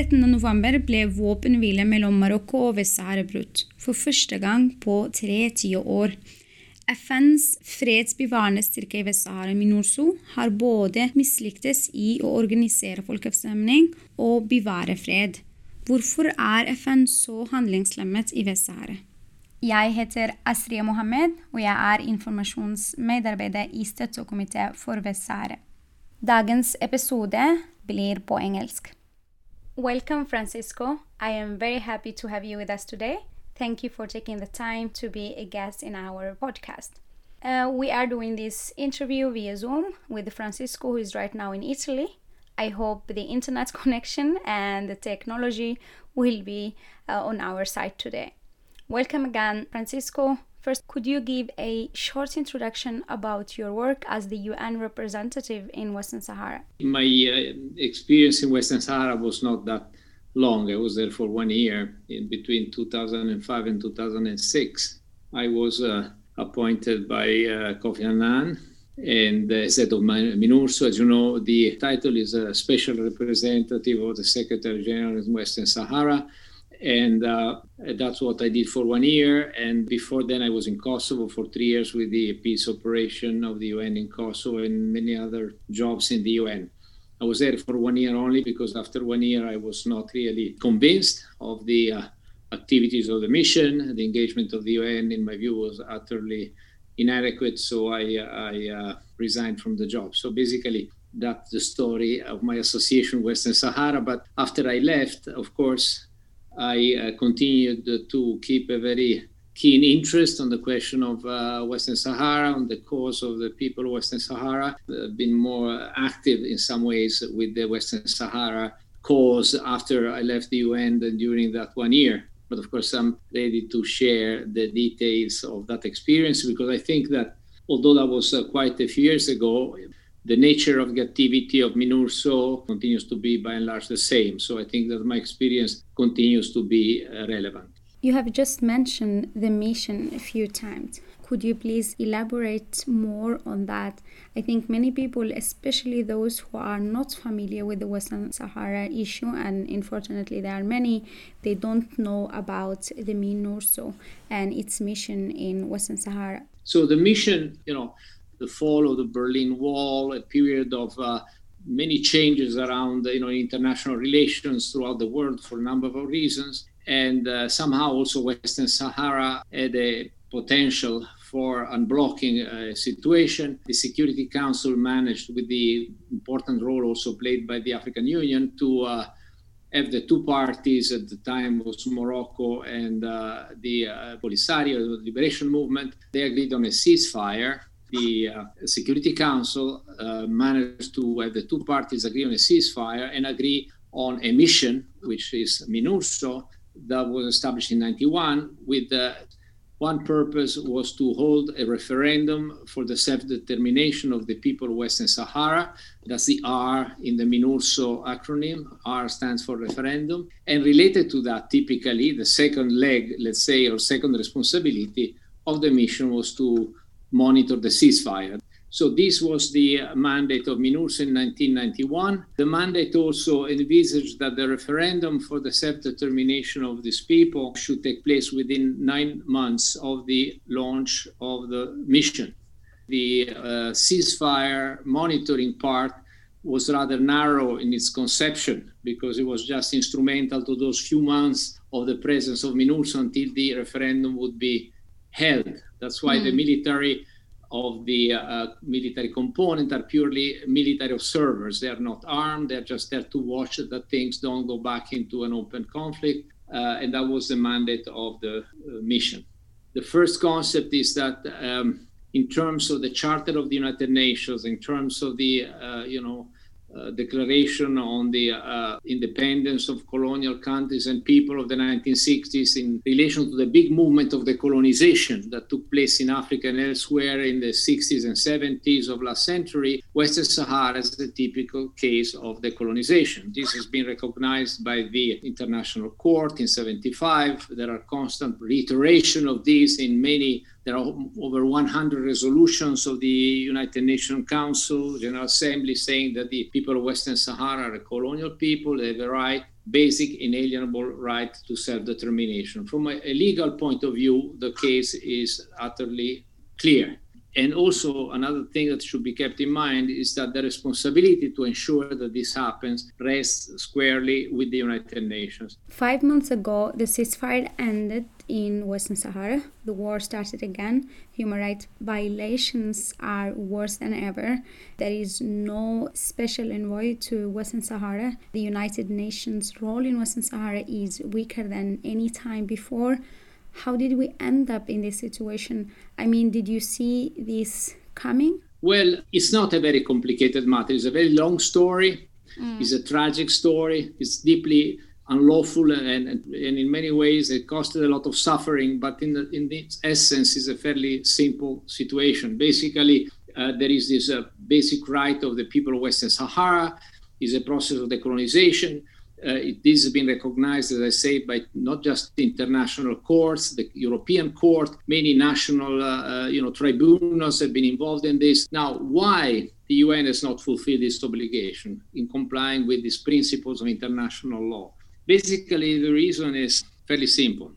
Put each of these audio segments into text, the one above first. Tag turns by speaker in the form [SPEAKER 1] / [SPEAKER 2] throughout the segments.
[SPEAKER 1] 13.11 ble våpenhvile mellom Marokko og Vest-Sahara brutt, for første gang på tre tiår. FNs fredsbevarende styrke i Vest-Sahara, MINURSO, har både mislyktes i å organisere folkeavstemning og bevare fred. Hvorfor er FN så handlingslemmet i Vest-Sahara? Jeg heter Asriya Mohammed, og jeg er informasjonsmedarbeider i støttekomité for Vest-Sahara. Dagens episode blir på engelsk. Welcome, Francisco. I am very happy to have you with us today. Thank you for taking the time to be a guest in our podcast. Uh, we are doing this interview via Zoom with Francisco, who is right now in Italy. I hope the internet connection and the technology will be uh, on our side today. Welcome again, Francisco. First, could you give a short introduction about your work as the UN representative in Western Sahara?
[SPEAKER 2] My uh, experience in Western Sahara was not that long. I was there for one year in between 2005 and 2006. I was uh, appointed by uh, Kofi Annan and as head of MINURSO. As you know, the title is a special representative of the Secretary General in Western Sahara and uh, that's what I did for one year. And before then, I was in Kosovo for three years with the peace operation of the UN in Kosovo and many other jobs in the UN. I was there for one year only because after one year, I was not really convinced of the uh, activities of the mission. The engagement of the UN, in my view, was utterly inadequate. So I, I uh, resigned from the job. So basically, that's the story of my association with Western Sahara. But after I left, of course, I uh, continued to keep a very keen interest on the question of uh, Western Sahara, on the cause of the people of Western Sahara, uh, been more active in some ways with the Western Sahara cause after I left the UN and during that one year. But of course, I'm ready to share the details of that experience because I think that although that was uh, quite a few years ago, the nature of the activity of MINURSO continues to be by and large the same. So I think that my experience continues to be uh, relevant.
[SPEAKER 1] You have just mentioned the mission a few times. Could you please elaborate more on that? I think many people, especially those who are not familiar with the Western Sahara issue, and unfortunately there are many, they don't know about the MINURSO and its mission in Western Sahara.
[SPEAKER 2] So the mission, you know, the fall of the Berlin Wall, a period of uh, many changes around you know international relations throughout the world for a number of reasons, and uh, somehow also Western Sahara had a potential for unblocking a situation. The Security Council managed, with the important role also played by the African Union, to uh, have the two parties at the time was Morocco and uh, the uh, Polisario, the Liberation Movement. They agreed on a ceasefire the uh, Security Council uh, managed to have the two parties agree on a ceasefire and agree on a mission, which is MINURSO, that was established in 91 with the one purpose was to hold a referendum for the self-determination of the people of Western Sahara. That's the R in the MINURSO acronym. R stands for referendum. And related to that, typically, the second leg, let's say, or second responsibility of the mission was to monitor the ceasefire. So this was the mandate of MINURSO in 1991. The mandate also envisaged that the referendum for the self-determination of these people should take place within nine months of the launch of the mission. The uh, ceasefire monitoring part was rather narrow in its conception because it was just instrumental to those few months of the presence of MINURSO until the referendum would be held. That's why mm. the military of the uh, military component are purely military observers. They are not armed. They're just there to watch that things don't go back into an open conflict. Uh, and that was the mandate of the uh, mission. The first concept is that um, in terms of the Charter of the United Nations, in terms of the uh, you know uh, declaration on the uh, independence of colonial countries and people of the 1960s in relation to the big movement of decolonization that took place in Africa and elsewhere in the 60s and 70s of last century, Western Sahara is the typical case of decolonization. This has been recognized by the International Court in 75. There are constant reiteration of this in many there are over 100 resolutions of the United Nations Council, General Assembly, saying that the people of Western Sahara are a colonial people. They have a right, basic, inalienable right to self determination. From a, a legal point of view, the case is utterly clear. And also, another thing that should be kept in mind is that the responsibility to ensure that this happens rests squarely with the United Nations.
[SPEAKER 1] Five months ago, the ceasefire ended in Western Sahara. The war started again. Human rights violations are worse than ever. There is no special envoy to Western Sahara. The United Nations role in Western Sahara is weaker than any time before how did we end up in this situation? I mean, did you see this coming?
[SPEAKER 2] Well, it's not a very complicated matter. It's a very long story. Mm. It's a tragic story. It's deeply unlawful and, and, in many ways it costed a lot of suffering. But in the, in its essence, it's a fairly simple situation. Basically, uh, there is this uh, basic right of the people of Western Sahara. Is a process of decolonization uh, this has been recognized, as I say, by not just international courts, the European Court, many national, uh, uh, you know, tribunals have been involved in this. Now, why the UN has not fulfilled its obligation in complying with these principles of international law? Basically, the reason is fairly simple.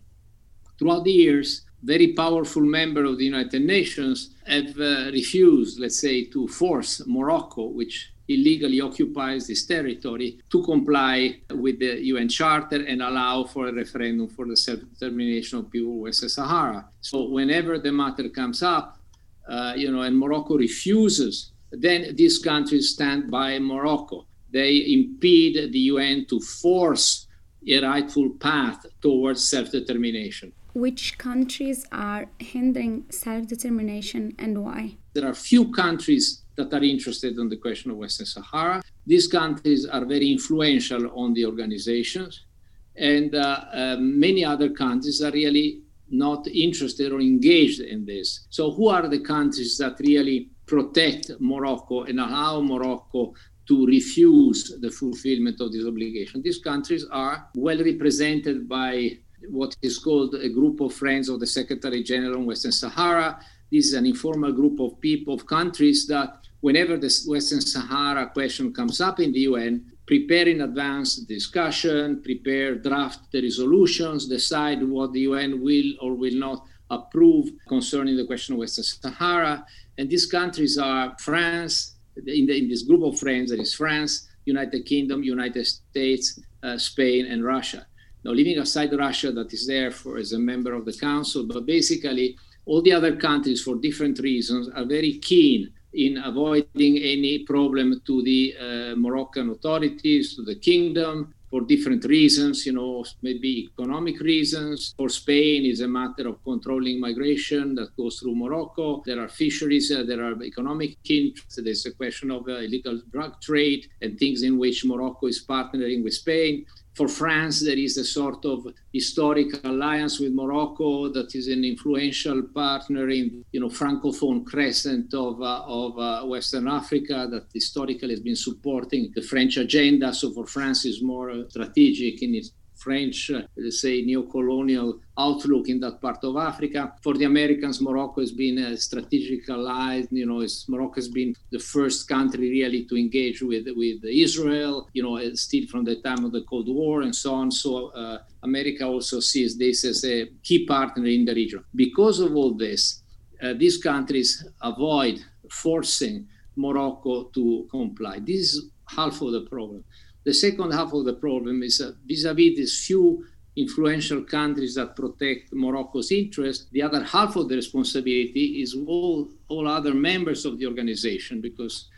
[SPEAKER 2] Throughout the years, very powerful members of the United Nations have uh, refused, let's say, to force Morocco, which illegally occupies this territory to comply with the UN Charter and allow for a referendum for the self determination of people Western Sahara. So, whenever the matter comes up, uh, you know, and Morocco refuses, then these countries stand by Morocco. They impede the UN to force a rightful path towards self determination.
[SPEAKER 1] Which countries are hindering self determination and why?
[SPEAKER 2] There are few countries that are interested in the question of Western Sahara. These countries are very influential on the organizations, and uh, uh, many other countries are really not interested or engaged in this. So, who are the countries that really protect Morocco and allow Morocco to refuse the fulfillment of this obligation? These countries are well represented by what is called a group of friends of the Secretary General in Western Sahara. This is an informal group of people, of countries that whenever the Western Sahara question comes up in the UN, prepare in advance discussion, prepare draft the resolutions, decide what the UN will or will not approve concerning the question of Western Sahara. And these countries are France, in, the, in this group of friends, that is France, United Kingdom, United States, uh, Spain, and Russia. Now, leaving aside Russia, that is there for as a member of the Council, but basically all the other countries, for different reasons, are very keen in avoiding any problem to the uh, Moroccan authorities, to the kingdom, for different reasons, you know, maybe economic reasons. For Spain, is a matter of controlling migration that goes through Morocco. There are fisheries, uh, there are economic interests. There's a question of uh, illegal drug trade and things in which Morocco is partnering with Spain. For France, there is a sort of historic alliance with Morocco that is an influential partner in, you know, francophone crescent of, uh, of uh, Western Africa that historically has been supporting the French agenda. So for France, is more uh, strategic in its French, uh, let's say, neo-colonial outlook in that part of Africa. For the Americans, Morocco has been a strategic ally. You know, Morocco has been the first country really to engage with with Israel. You know, still from the time of the Cold War and so on. So uh, America also sees this as a key partner in the region. Because of all this, uh, these countries avoid forcing Morocco to comply. This is half of the problem. The second half of the problem is uh, vis-a-vis these few influential countries that protect Morocco's interest. The other half of the responsibility is all, all other members of the organization because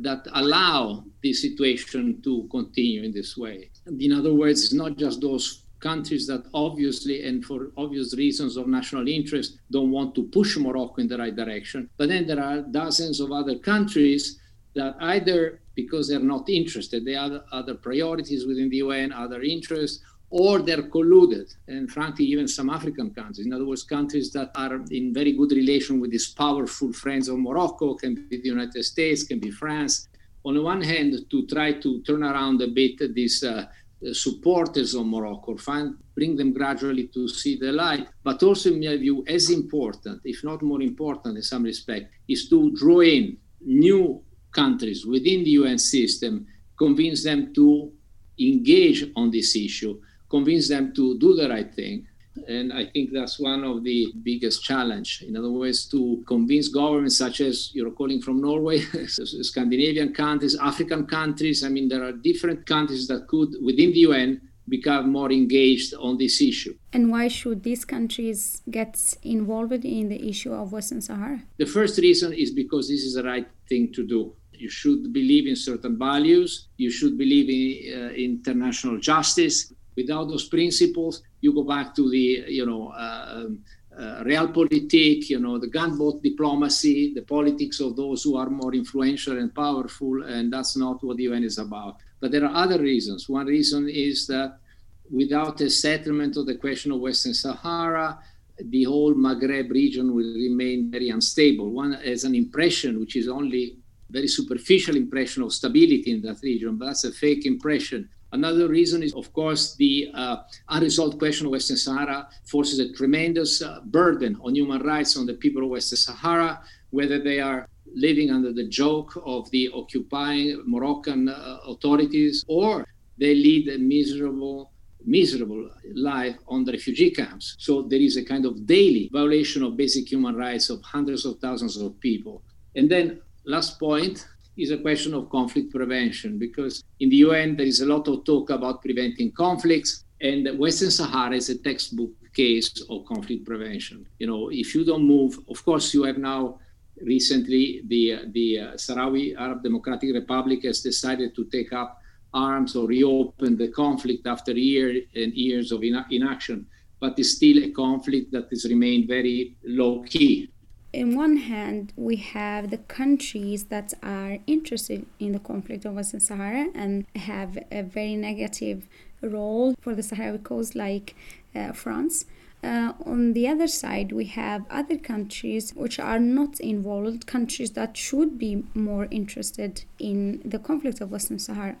[SPEAKER 2] that allow this situation to continue in this way. In other words, it's not just those countries that obviously and for obvious reasons of national interest don't want to push Morocco in the right direction, but then there are dozens of other countries that either because they're not interested, they have other priorities within the UN, other interests, or they're colluded. And frankly, even some African countries, in other words, countries that are in very good relation with these powerful friends of Morocco, can be the United States, can be France. On the one hand, to try to turn around a bit these uh, supporters of Morocco, find, bring them gradually to see the light. But also, in my view, as important, if not more important in some respect, is to draw in new countries within the UN system, convince them to engage on this issue convince them to do the right thing. And I think that's one of the biggest challenge. In other words, to convince governments such as you're calling from Norway, Scandinavian countries, African countries. I mean, there are different countries that could, within the UN, become more engaged on this issue.
[SPEAKER 1] And why should these countries get involved in the issue of Western Sahara?
[SPEAKER 2] The first reason is because this is the right thing to do. You should believe in certain values. You should believe in uh, international justice. Without those principles, you go back to the, you know, uh, uh, realpolitik, you know, the gunboat diplomacy, the politics of those who are more influential and powerful, and that's not what the UN is about. But there are other reasons. One reason is that without a settlement of the question of Western Sahara, the whole Maghreb region will remain very unstable. One has an impression, which is only very superficial impression of stability in that region, but that's a fake impression Another reason is, of course, the uh, unresolved question of Western Sahara forces a tremendous uh, burden on human rights on the people of Western Sahara, whether they are living under the joke of the occupying Moroccan uh, authorities or they lead a miserable miserable life on the refugee camps. So there is a kind of daily violation of basic human rights of hundreds of thousands of people. And then last point, is a question of conflict prevention because in the UN there is a lot of talk about preventing conflicts, and Western Sahara is a textbook case of conflict prevention. You know, if you don't move, of course, you have now recently the the uh, Sahrawi Arab Democratic Republic has decided to take up arms or reopen the conflict after years and years of inaction, but it's still a conflict that has remained very low key
[SPEAKER 1] in one hand, we have the countries that are interested in the conflict of Western Sahara and have a very negative role for the Sahrawi cause, like uh, France. Uh, on the other side, we have other countries which are not involved, countries that should be more interested in the conflict of Western Sahara.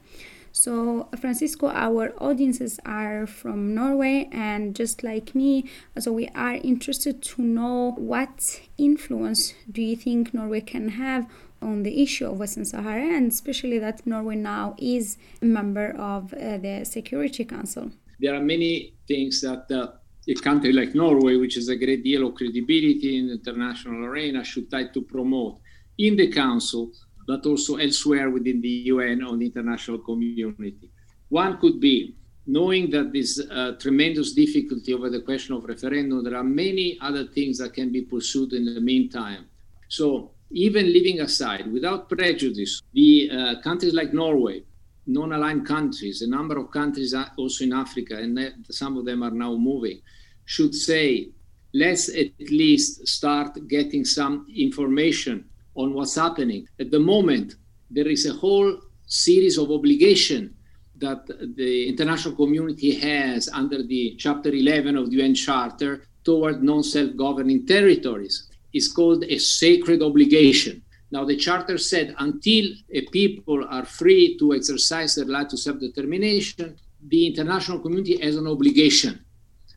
[SPEAKER 1] So, Francisco, our audiences are from Norway, and just like me, so we are interested to know what influence do you think Norway can have on the issue of Western Sahara, and especially that Norway now is a member of uh, the Security Council.
[SPEAKER 2] There are many things that uh, a country like Norway, which has a great deal of credibility in the international arena, should try to promote in the Council but also elsewhere within the UN or the international community. One could be knowing that this uh, tremendous difficulty over the question of referendum, there are many other things that can be pursued in the meantime. So, even leaving aside, without prejudice, the uh, countries like Norway, non aligned countries, a number of countries also in Africa, and some of them are now moving, should say, let's at least start getting some information on what's happening. At the moment, there is a whole series of obligation that the international community has under the Chapter 11 of the UN Charter toward non-self-governing territories. It's called a sacred obligation. Now, the Charter said until a people are free to exercise their right to self-determination, the international community has an obligation,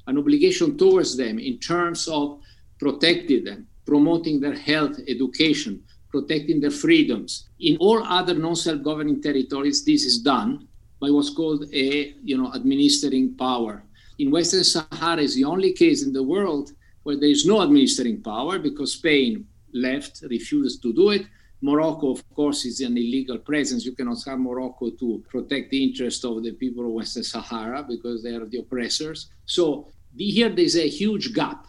[SPEAKER 2] an obligation towards them in terms of protecting them, promoting their health, education, protecting their freedoms. In all other non-self-governing territories, this is done by what's called a you know administering power. In Western Sahara is the only case in the world where there is no administering power because Spain left, refused to do it. Morocco, of course, is an illegal presence. You cannot have Morocco to protect the interest of the people of Western Sahara because they are the oppressors. So here there's a huge gap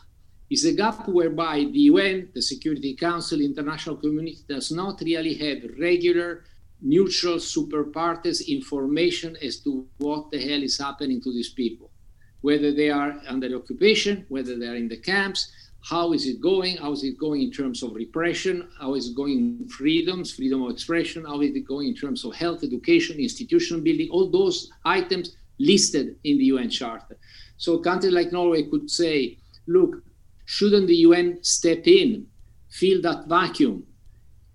[SPEAKER 2] is a gap whereby the UN, the Security Council, international community does not really have regular, neutral, super partes information as to what the hell is happening to these people, whether they are under occupation, whether they are in the camps, how is it going? How is it going in terms of repression? How is it going in freedoms, freedom of expression? How is it going in terms of health, education, institution building? All those items listed in the UN Charter. So countries like Norway could say, look, shouldn't the UN step in, fill that vacuum,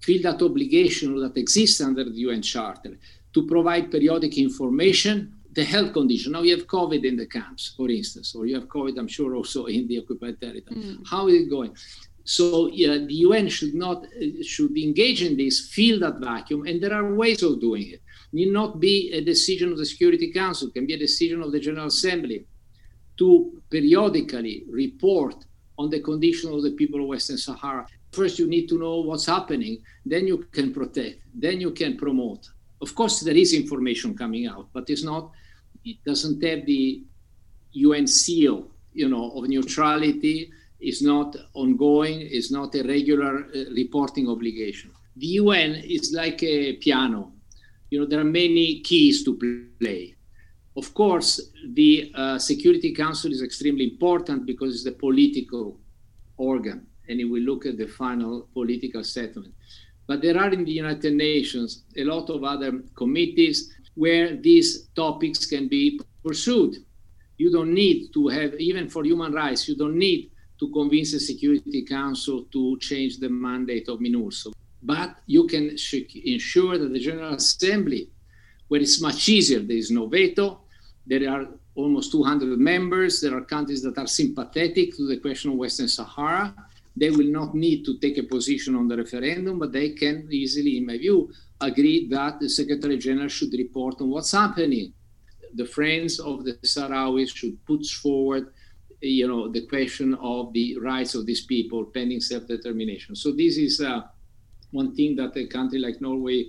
[SPEAKER 2] fill that obligation that exists under the UN Charter to provide periodic information the health condition. Now you have COVID in the camps, for instance, or you have COVID, I'm sure, also in the occupied territory. Mm. How is it going? So yeah, the UN should not should engage in this, fill that vacuum, and there are ways of doing it. Need not be a decision of the Security Council, it can be a decision of the General Assembly to periodically report on the condition of the people of Western Sahara. First, you need to know what's happening, then you can protect, then you can promote. Of course, there is information coming out, but it's not it doesn't have the UN seal, you know, of neutrality. It's not ongoing. It's not a regular uh, reporting obligation. The UN is like a piano. You know, there are many keys to play. Of course, the uh, Security Council is extremely important because it's the political organ, and it will look at the final political settlement. But there are in the United Nations a lot of other committees where these topics can be pursued. You don't need to have, even for human rights, you don't need to convince the Security Council to change the mandate of MINURSO. But you can ensure that the General Assembly, where it's much easier, there is no veto, there are almost 200 members, there are countries that are sympathetic to the question of Western Sahara. They will not need to take a position on the referendum, but they can easily, in my view, agree that the Secretary General should report on what's happening. The friends of the Sahrawis should put forward, you know, the question of the rights of these people pending self-determination. So this is uh, one thing that a country like Norway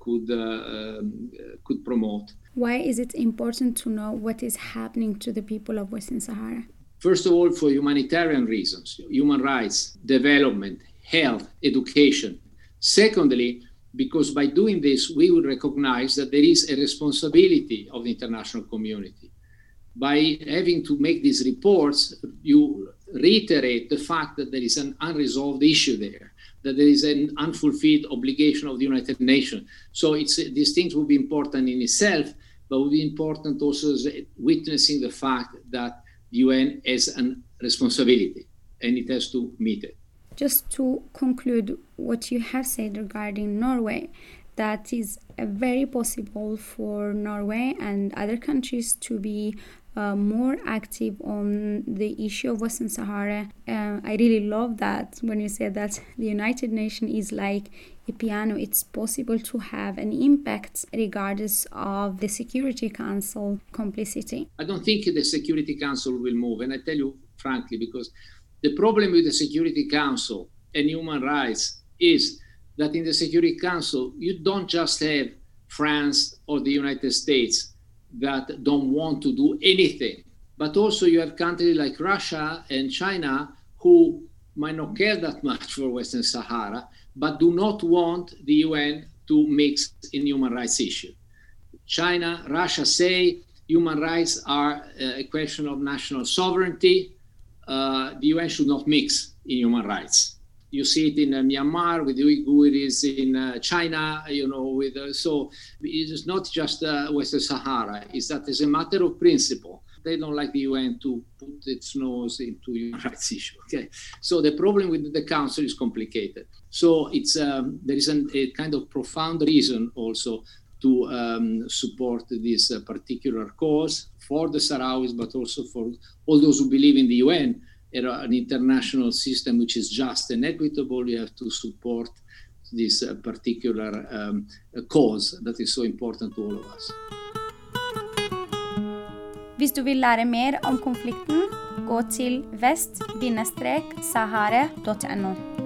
[SPEAKER 2] could uh, um, could promote.
[SPEAKER 1] Why is it important to know what is happening to the people of Western Sahara?
[SPEAKER 2] First of all, for humanitarian reasons, human rights, development, health, education. Secondly, because by doing this, we will recognize that there is a responsibility of the international community. By having to make these reports, you reiterate the fact that there is an unresolved issue there, that there is an unfulfilled obligation of the United Nations. So it's, these things will be important in itself, but will be important also as witnessing the fact that the UN has a responsibility and it has to meet it
[SPEAKER 1] just to conclude what you have said regarding Norway, that is very possible for Norway and other countries to be uh, more active on the issue of Western Sahara. Uh, I really love that when you say that the United Nations is like a piano. It's possible to have an impact regardless of the Security Council complicity.
[SPEAKER 2] I don't think the Security Council will move, and I tell you frankly because the problem with the Security Council and human rights is that in the Security Council, you don't just have France or the United States that don't want to do anything, but also you have countries like Russia and China who might not care that much for Western Sahara, but do not want the UN to mix in human rights issue. China, Russia say human rights are a question of national sovereignty uh, the UN should not mix in human rights. You see it in uh, Myanmar with the Uyghurs, in uh, China, you know, with uh, so it's not just uh, Western Sahara. It's that as a matter of principle, they don't like the UN to put its nose into human rights issue. Okay, so the problem with the Council is complicated. So it's um, there is an, a kind of profound reason also to um, support this uh, particular cause for the Sahrawis, but also for all those who believe in the UN, an international system which is just and equitable. You have to support this uh, particular um, cause that is so important to all of us.
[SPEAKER 1] Hvis du vil lære mer om konflikten, gå til vestsahara.no.